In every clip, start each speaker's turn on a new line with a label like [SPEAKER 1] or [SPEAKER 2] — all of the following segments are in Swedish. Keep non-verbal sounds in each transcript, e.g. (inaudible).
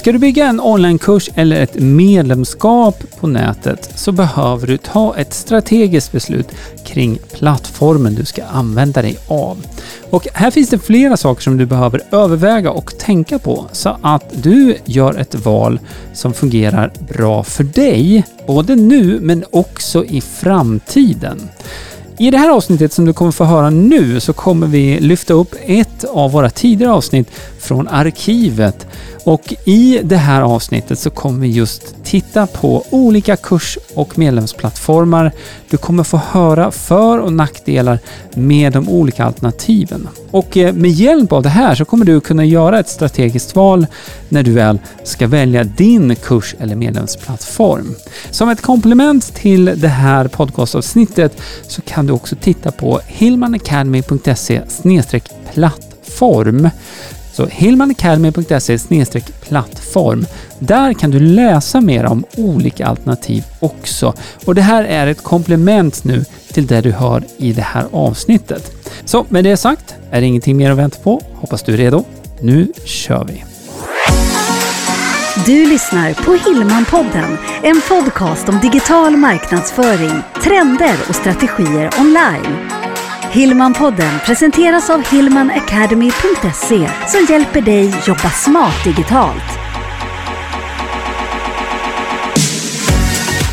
[SPEAKER 1] Ska du bygga en onlinekurs eller ett medlemskap på nätet så behöver du ta ett strategiskt beslut kring plattformen du ska använda dig av. Och här finns det flera saker som du behöver överväga och tänka på så att du gör ett val som fungerar bra för dig, både nu men också i framtiden. I det här avsnittet som du kommer få höra nu så kommer vi lyfta upp ett av våra tidigare avsnitt från arkivet och i det här avsnittet så kommer vi just titta på olika kurs och medlemsplattformar. Du kommer få höra för och nackdelar med de olika alternativen. Och eh, med hjälp av det här så kommer du kunna göra ett strategiskt val när du väl ska välja din kurs eller medlemsplattform. Som ett komplement till det här podcastavsnittet så kan du också titta på hillmanacademy.se plattform så hillmanacademy.se plattform. Där kan du läsa mer om olika alternativ också. Och det här är ett komplement nu till det du hör i det här avsnittet. Så med det sagt är det ingenting mer att vänta på. Hoppas du är redo. Nu kör vi!
[SPEAKER 2] Du lyssnar på Hillmanpodden, en podcast om digital marknadsföring, trender och strategier online. Hillmanpodden presenteras av hillmanacademy.se som hjälper dig jobba smart digitalt.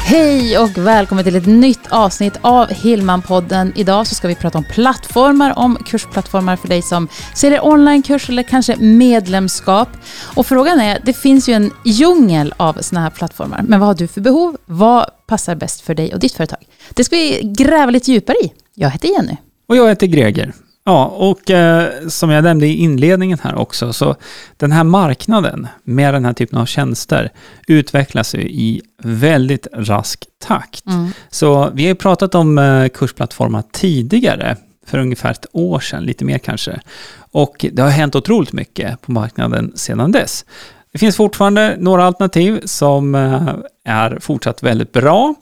[SPEAKER 3] Hej och välkommen till ett nytt avsnitt av Hillmanpodden. Idag så ska vi prata om plattformar, om kursplattformar för dig som säljer onlinekurs eller kanske medlemskap. Och frågan är, det finns ju en djungel av sådana här plattformar, men vad har du för behov? Vad passar bäst för dig och ditt företag? Det ska vi gräva lite djupare i. Jag heter Jenny.
[SPEAKER 1] Och jag heter Greger. Ja, och eh, som jag nämnde i inledningen här också, så den här marknaden med den här typen av tjänster utvecklas ju i väldigt rask takt. Mm. Så vi har ju pratat om eh, kursplattformar tidigare, för ungefär ett år sedan, lite mer kanske. Och det har hänt otroligt mycket på marknaden sedan dess. Det finns fortfarande några alternativ som eh, är fortsatt väldigt bra.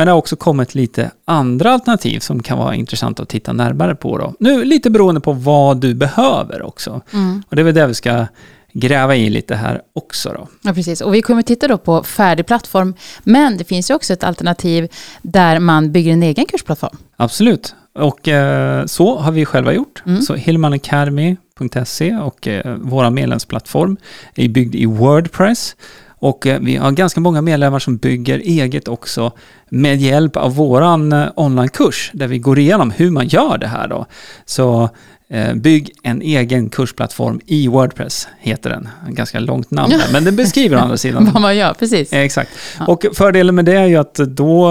[SPEAKER 1] Men det har också kommit lite andra alternativ som kan vara intressant att titta närmare på. Då. Nu lite beroende på vad du behöver också. Mm. Och det är väl det vi ska gräva i lite här också. Då.
[SPEAKER 3] Ja, precis. Och vi kommer titta då på färdig plattform. Men det finns ju också ett alternativ där man bygger en egen kursplattform.
[SPEAKER 1] Absolut. Och eh, så har vi själva gjort. Mm. Så hillmanacademy.se och eh, vår medlemsplattform är byggd i Wordpress. Och eh, vi har ganska många medlemmar som bygger eget också med hjälp av våran eh, onlinekurs där vi går igenom hur man gör det här då. Så Bygg en egen kursplattform i Wordpress, heter den. Ganska långt namn där, men den beskriver å andra (laughs) sidan.
[SPEAKER 3] Vad man gör, precis.
[SPEAKER 1] Exakt. Ja. Och fördelen med det är ju att då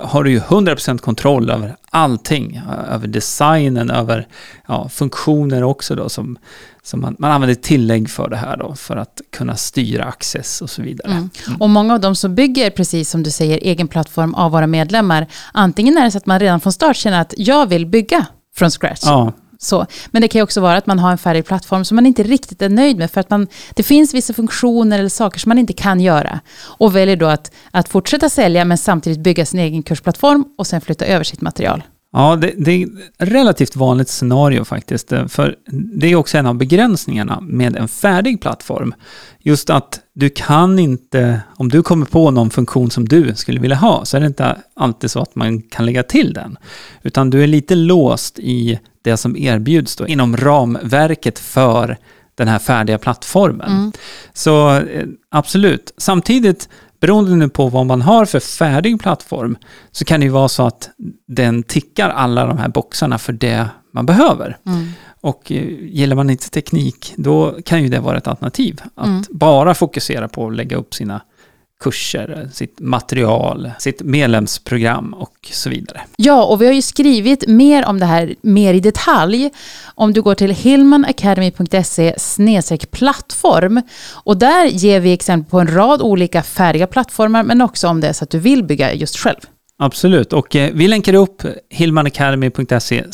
[SPEAKER 1] har du ju 100% kontroll över allting. Över designen, över ja, funktioner också då som så man, man använder tillägg för det här då, för att kunna styra access och så vidare. Mm.
[SPEAKER 3] Och många av dem som bygger, precis som du säger, egen plattform av våra medlemmar, antingen är det så att man redan från start känner att jag vill bygga från scratch. Ja. Så. Men det kan ju också vara att man har en färdig plattform som man inte riktigt är nöjd med för att man, det finns vissa funktioner eller saker som man inte kan göra. Och väljer då att, att fortsätta sälja men samtidigt bygga sin egen kursplattform och sen flytta över sitt material.
[SPEAKER 1] Ja, det, det, är ett relativt vanligt scenario faktiskt. För det är också en av begränsningarna med en färdig plattform. Just att du kan inte, om du kommer på någon funktion som du skulle vilja ha, så är det inte alltid så att man kan lägga till den. Utan du är lite låst i det som erbjuds då, inom ramverket för den här färdiga plattformen. Mm. Så eh, absolut. Samtidigt beroende nu på vad man har för färdig plattform så kan det ju vara så att den tickar alla de här boxarna för det man behöver. Mm. Och eh, gillar man inte teknik, då kan ju det vara ett alternativ. Att mm. bara fokusera på att lägga upp sina kurser, sitt material, sitt medlemsprogram och så vidare.
[SPEAKER 3] Ja, och vi har ju skrivit mer om det här mer i detalj. Om du går till hillmanacademy.se plattform och där ger vi exempel på en rad olika färdiga plattformar men också om det är så att du vill bygga just själv.
[SPEAKER 1] Absolut, och eh, vi länkar upp hillmanacademy.se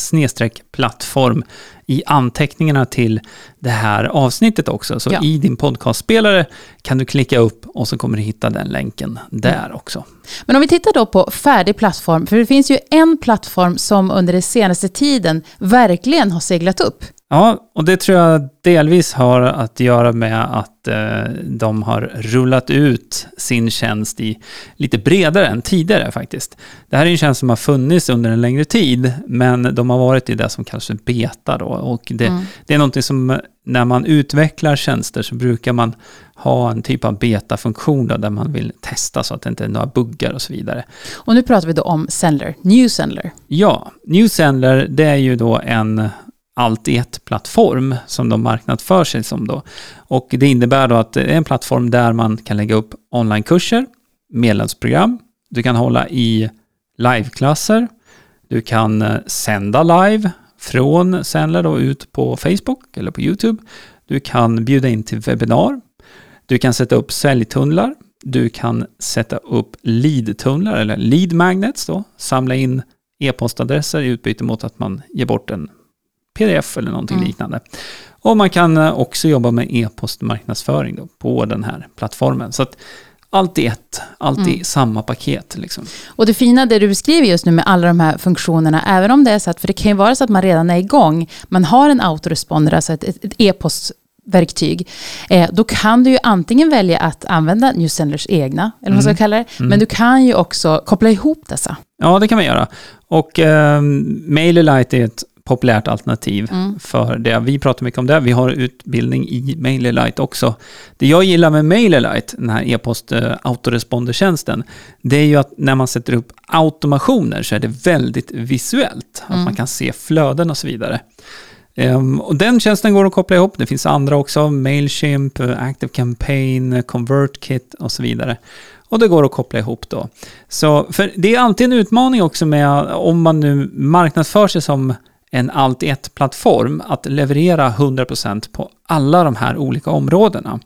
[SPEAKER 1] plattform i anteckningarna till det här avsnittet också. Så ja. i din podcastspelare kan du klicka upp och så kommer du hitta den länken där mm. också.
[SPEAKER 3] Men om vi tittar då på färdig plattform, för det finns ju en plattform som under den senaste tiden verkligen har seglat upp
[SPEAKER 1] Ja, och det tror jag delvis har att göra med att eh, de har rullat ut sin tjänst i lite bredare än tidigare faktiskt. Det här är en tjänst som har funnits under en längre tid, men de har varit i det som kallas för beta då. Och det, mm. det är någonting som när man utvecklar tjänster så brukar man ha en typ av beta-funktion där man vill testa så att det inte är några buggar och så vidare.
[SPEAKER 3] Och nu pratar vi då om Sendler, New Sendler.
[SPEAKER 1] Ja, New Sendler det är ju då en allt i ett-plattform som de marknadsför sig som då. Och det innebär då att det är en plattform där man kan lägga upp onlinekurser, medlemsprogram, du kan hålla i liveklasser, du kan eh, sända live från Sendler då ut på Facebook eller på YouTube. Du kan bjuda in till webbinar. Du kan sätta upp säljtunnlar. Du kan sätta upp lead-tunnlar eller lead magnets då, samla in e-postadresser i utbyte mot att man ger bort en pdf eller någonting mm. liknande. Och man kan eh, också jobba med e-postmarknadsföring på den här plattformen. Så att allt i ett, allt mm. i samma paket. Liksom.
[SPEAKER 3] Och det fina det du beskriver just nu med alla de här funktionerna, även om det är så att, för det kan ju vara så att man redan är igång, man har en autoresponder, alltså ett, ett, ett e-post verktyg, eh, då kan du ju antingen välja att använda Newsenders egna, eller vad man ska mm. kalla det, mm. men du kan ju också koppla ihop dessa.
[SPEAKER 1] Ja, det kan man göra. Och eh, MailerLite är ett populärt alternativ mm. för det. Vi pratar mycket om det. Vi har utbildning i MailerLite också. Det jag gillar med MailerLite, den här e-post uh, autorespondertjänsten, det är ju att när man sätter upp automationer så är det väldigt visuellt. Mm. Att man kan se flöden och så vidare. Um, och den tjänsten går att koppla ihop. Det finns andra också, Mailchimp, Active Campaign, ConvertKit och så vidare. Och det går att koppla ihop då. Så, för det är alltid en utmaning också med om man nu marknadsför sig som en allt i ett-plattform att leverera 100% på alla de här olika områdena.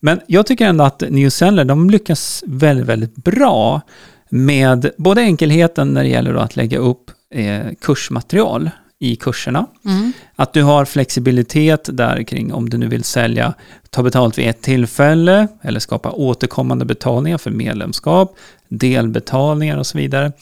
[SPEAKER 1] Men jag tycker ändå att New Zealand, de lyckas väldigt, väldigt bra med både enkelheten när det gäller att lägga upp eh, kursmaterial i kurserna. Mm. Att du har flexibilitet där kring om du nu vill sälja, ta betalt vid ett tillfälle eller skapa återkommande betalningar för medlemskap, delbetalningar och så vidare.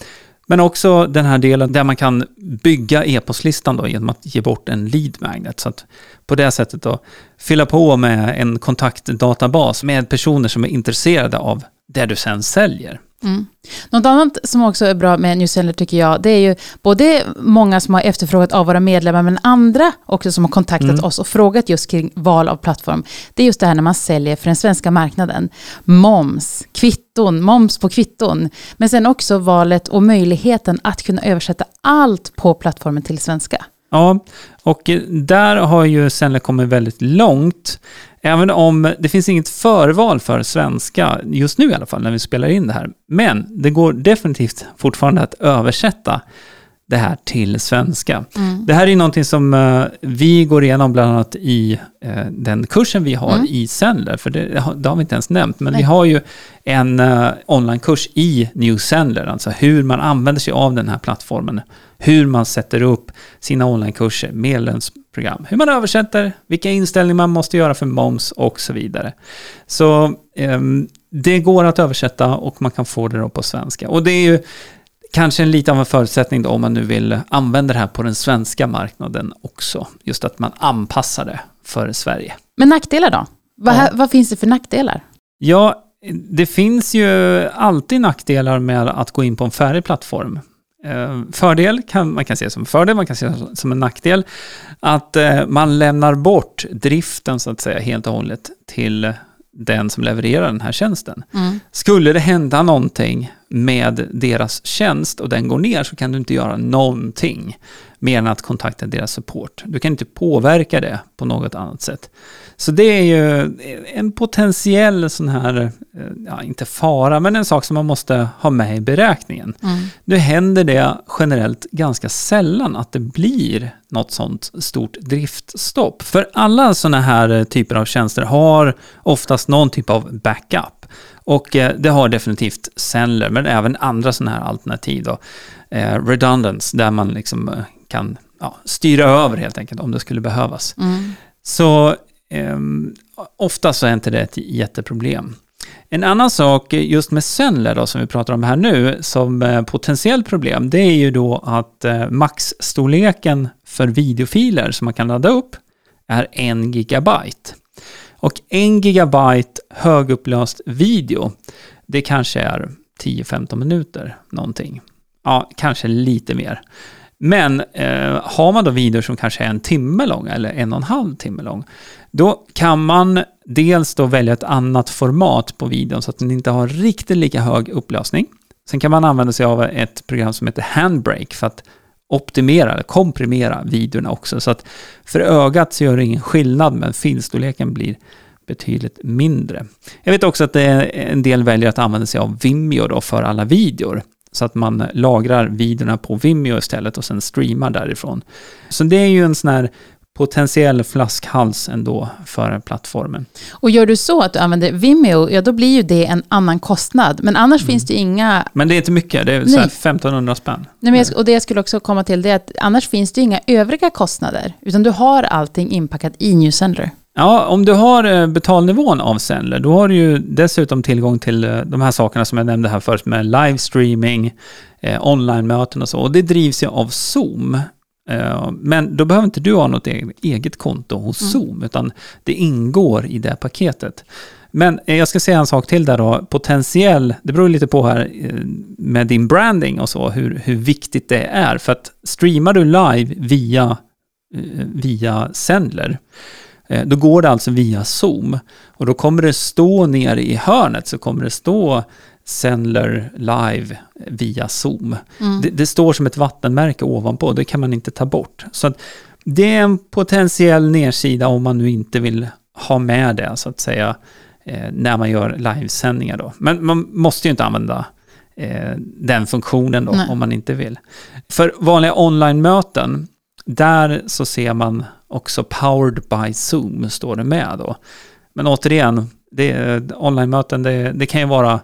[SPEAKER 1] Men också den här delen där man kan bygga e-postlistan då genom att ge bort en lead magnet. Så att på det sättet då fylla på med en kontaktdatabas med personer som är intresserade av det du sen säljer.
[SPEAKER 3] Mm. Något annat som också är bra med Newseller tycker jag, det är ju både många som har efterfrågat av våra medlemmar, men andra också som har kontaktat mm. oss och frågat just kring val av plattform. Det är just det här när man säljer för den svenska marknaden. Moms, kvitton, moms på kvitton. Men sen också valet och möjligheten att kunna översätta allt på plattformen till svenska.
[SPEAKER 1] Ja, och där har ju Zenler kommit väldigt långt. Även om det finns inget förval för svenska, just nu i alla fall, när vi spelar in det här. Men det går definitivt fortfarande att översätta det här till svenska. Mm. Det här är någonting som uh, vi går igenom bland annat i uh, den kursen vi har mm. i Sendler, för det, det, har vi inte ens nämnt, men Nej. vi har ju en uh, onlinekurs i New Sendler, alltså hur man använder sig av den här plattformen, hur man sätter upp sina onlinekurser, medlemsprogram, hur man översätter, vilka inställningar man måste göra för moms och så vidare. Så um, det går att översätta och man kan få det då på svenska. Och det är ju kanske en lite av en förutsättning då om man nu vill använda det här på den svenska marknaden också. Just att man anpassar det för Sverige.
[SPEAKER 3] Men nackdelar då? Vad, ja. vad finns det för nackdelar?
[SPEAKER 1] Ja, det finns ju alltid nackdelar med att gå in på en färdig plattform. Eh, fördel kan man kan se som fördel, man kan se som en nackdel. Att eh, man lämnar bort driften så att säga helt och hållet till den som levererar den här tjänsten. Mm. Skulle det hända någonting med deras tjänst och den går ner så kan du inte göra någonting mer än att kontakta deras support. Du kan inte påverka det på något annat sätt. Så det är ju en potentiell sån här, ja inte fara, men en sak som man måste ha med i beräkningen. Mm. Nu händer det generellt ganska sällan att det blir något sånt stort driftstopp. För alla sådana här typer av tjänster har oftast någon typ av backup. Och eh, det har definitivt Sendler, men även andra sådana här alternativ. Då. Eh, redundance, där man liksom eh, kan ja, styra över helt enkelt om det skulle behövas. Mm. Så eh, ofta så är inte det ett jätteproblem. En annan sak just med Sendler då, som vi pratar om här nu, som potentiellt problem, det är ju då att eh, maxstorleken för videofiler som man kan ladda upp är en gigabyte. Och en gigabyte högupplöst video, det kanske är 10-15 minuter någonting. Ja, kanske lite mer. Men eh, har man då videor som kanske är en timme lång eller en och en halv timme lång, då kan man dels då välja ett annat format på videon så att den inte har riktigt lika hög upplösning. Sen kan man använda sig av ett program som heter Handbrake för att optimera eller komprimera videorna också. Så att för ögat så gör det ingen skillnad, men filstorleken blir betydligt mindre. Jag vet också att eh, en del väljer att använda sig av Vimeo då för alla videor. Så att man lagrar videorna på Vimeo istället och sen streamar därifrån. Så det är ju en sån här potentiell flaskhals ändå för plattformen.
[SPEAKER 3] Och gör du så att du använder Vimeo, ja då blir ju det en annan kostnad. Men annars mm. finns det inga...
[SPEAKER 1] Men det är inte mycket, det är så 1500 spänn.
[SPEAKER 3] Nej, men jag, och det jag skulle också komma till det är att annars finns det inga övriga kostnader. Utan du har allting inpackat i Newsendler.
[SPEAKER 1] Ja, om du har eh, betalnivån av Sendler, då har du ju dessutom tillgång till eh, de här sakerna som jag nämnde här först med livestreaming, eh, online-möten och så. Och det drivs ju av Zoom. Eh, men då behöver inte du ha något eget konto hos mm. Zoom, utan det ingår i det paketet. Men jag ska säga en sak till där då, potentiell, det beror lite på här med din branding och så, hur, hur viktigt det är. För att streamar du live via, via Sendler, då går det alltså via Zoom. Och då kommer det stå nere i hörnet, så kommer det stå Sendler live via Zoom. Mm. Det, det, står som ett vattenmärke ovanpå, det kan man inte ta bort. Så det är en potentiell nedsida om man nu inte vill ha med det, så att säga, eh, när man gör livesändningar då. Men man måste ju inte använda eh, den funktionen då, Nej. om man inte vill. För vanliga online-möten, där så ser man också powered by Zoom, står det med då. Men återigen, det, online-möten, det, det kan ju vara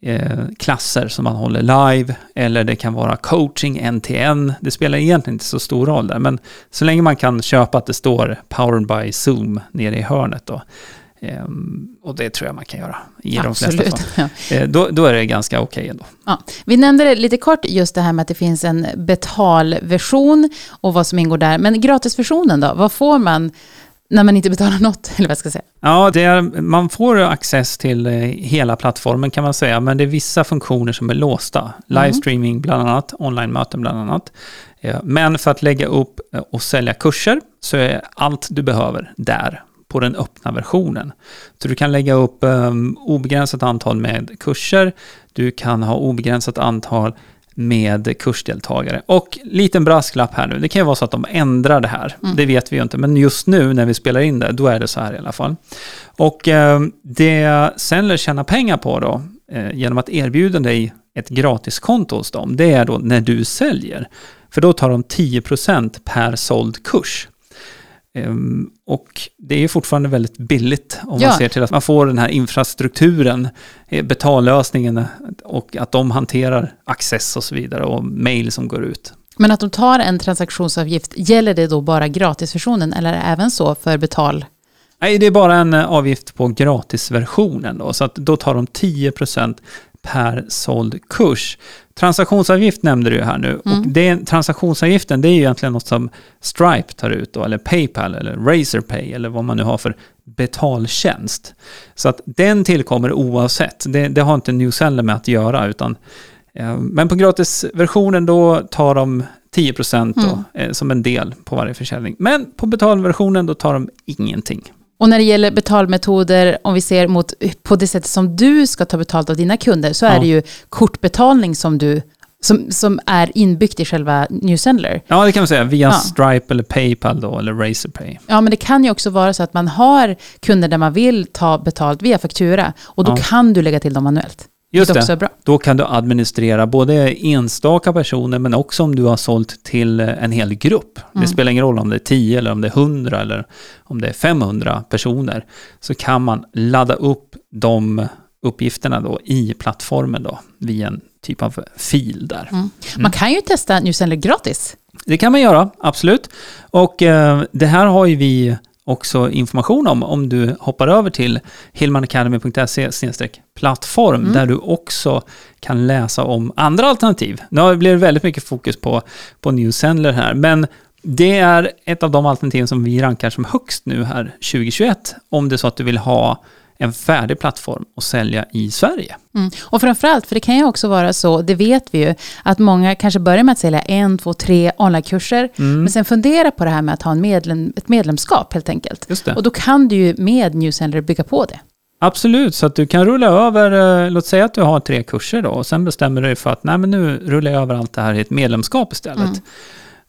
[SPEAKER 1] Eh, klasser som man håller live eller det kan vara coaching en till en. Det spelar egentligen inte så stor roll där, men så länge man kan köpa att det står Powered by Zoom nere i hörnet då, och det tror jag man kan göra i Absolut, de flesta fall. Ja. Eh, då, då, är det ganska okej okay ändå.
[SPEAKER 3] Ja. Vi nämnde det lite kort, just det här med att det finns en betalversion och vad som ingår där. Men gratisversionen då, vad får man när man inte betalar något, (laughs) eller vad ska jag säga?
[SPEAKER 1] Ja, är, man får access till eh, hela plattformen kan man säga, men det är vissa funktioner som är låsta. Mm. Livestreaming bland annat, online-möten bland annat. Men för att lägga upp eh, och sälja kurser så är allt du behöver där på den öppna versionen. Så du kan lägga upp um, obegränsat antal med kurser, du kan ha obegränsat antal med kursdeltagare. Och liten brasklapp här nu, det kan ju vara så att de ändrar det här. Mm. Det vet vi ju inte, men just nu när vi spelar in det, då är det så här i alla fall. Och eh, det Sendler tjänar pengar på då, eh, genom att erbjuda dig ett gratiskonto hos dem, det är då när du säljer. För då tar de 10% per såld kurs. Ehm, och det är fortfarande väldigt billigt om ja. man ser till att man får den här infrastrukturen, eh, betallösningen och att de hanterar access och så vidare och mail som går ut.
[SPEAKER 3] Men att de tar en transaktionsavgift, gäller det då bara gratisversionen eller även så för betal?
[SPEAKER 1] Nej, det är bara en eh, avgift på gratisversionen då, så att då tar de 10% per såld kurs. Transaktionsavgift nämnde du här nu. Mm. Och det, transaktionsavgiften det är ju egentligen något som Stripe tar ut då, eller Paypal eller Razorpay eller vad man nu har för betaltjänst. Så att den tillkommer oavsett. Det, det har inte Newseller med att göra utan eh, men på gratisversionen då tar de 10% då, mm. eh, som en del på varje försäljning. Men på betalversionen då tar de ingenting.
[SPEAKER 3] Och när det gäller betalmetoder, om vi ser mot på det sättet som du ska ta betalt av dina kunder, så är ja. det ju kortbetalning som du som, som är inbyggt i själva Newsendler.
[SPEAKER 1] Ja, det kan man säga. Via ja. Stripe eller Paypal då, eller Razorpay.
[SPEAKER 3] Ja, men det kan ju också vara så att man har kunder där man vill ta betalt via faktura och då ja. kan du lägga till dem manuellt.
[SPEAKER 1] Just det, det. då kan du administrera både enstaka personer men också om du har sålt till en hel grupp. Mm. Det spelar ingen roll om det är 10 eller om det är 100 eller om det är 500 personer. Så kan man ladda upp de uppgifterna då i plattformen då via en typ av fil där. Mm.
[SPEAKER 3] Man kan ju testa Newsendler gratis.
[SPEAKER 1] Det kan man göra, absolut. Och eh, det här har ju vi också information om om du hoppar över till hillmanacademy.se plattform mm. där du också kan läsa om andra alternativ. Nu blir det väldigt mycket fokus på, på Newsendler här, men Det är ett av de alternativ som vi rankar som högst nu här 2021, om det är så att du vill ha en färdig plattform att sälja i Sverige.
[SPEAKER 3] Mm. Och framförallt, för det kan ju också vara så, det vet vi ju, att många kanske börjar med att sälja en, två, tre onlinekurser, mm. men sen fundera på det här med att ha en medlem, ett medlemskap helt enkelt. Och då kan du ju med Newsender bygga på det.
[SPEAKER 1] Absolut, så att du kan rulla över, eh, låt säga att du har tre kurser då, och sen bestämmer du dig för att nej men nu rullar jag över allt det här i ett medlemskap istället. Mm.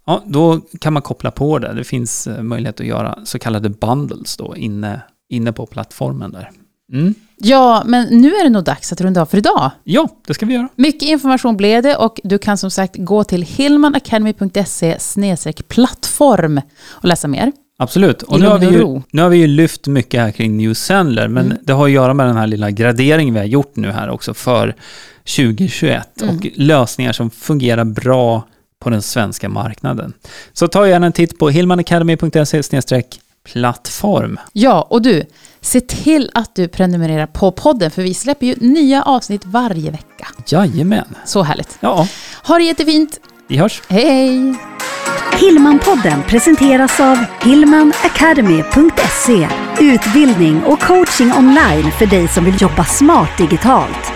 [SPEAKER 1] Ja, då kan man koppla på det. Det finns eh, möjlighet att göra så kallade bundles då inne, inne på plattformen där.
[SPEAKER 3] Mm. Ja, men nu är det nog dags att runda av för idag.
[SPEAKER 1] Ja, det ska vi göra.
[SPEAKER 3] Mycket information blev det och du kan som sagt gå till hillmanacademy.se plattform och läsa mer.
[SPEAKER 1] Absolut. Och nu har, vi ju, nu har vi ju lyft mycket här kring New Sendler, men mm. det har att göra med den här lilla graderingen vi har gjort nu här också för 2021 mm. och lösningar som fungerar bra på den svenska marknaden. Så ta gärna en titt på hillmanacademy.se plattform.
[SPEAKER 3] Ja, och du, se till att du prenumererar på podden, för vi släpper ju nya avsnitt varje vecka.
[SPEAKER 1] Jajamän.
[SPEAKER 3] Så härligt.
[SPEAKER 1] Ja.
[SPEAKER 3] Ha det jättefint.
[SPEAKER 1] Vi hörs.
[SPEAKER 3] Hej,
[SPEAKER 2] Hillmanpodden presenteras av hillmanacademy.se Utbildning och coaching online för dig som vill jobba smart digitalt.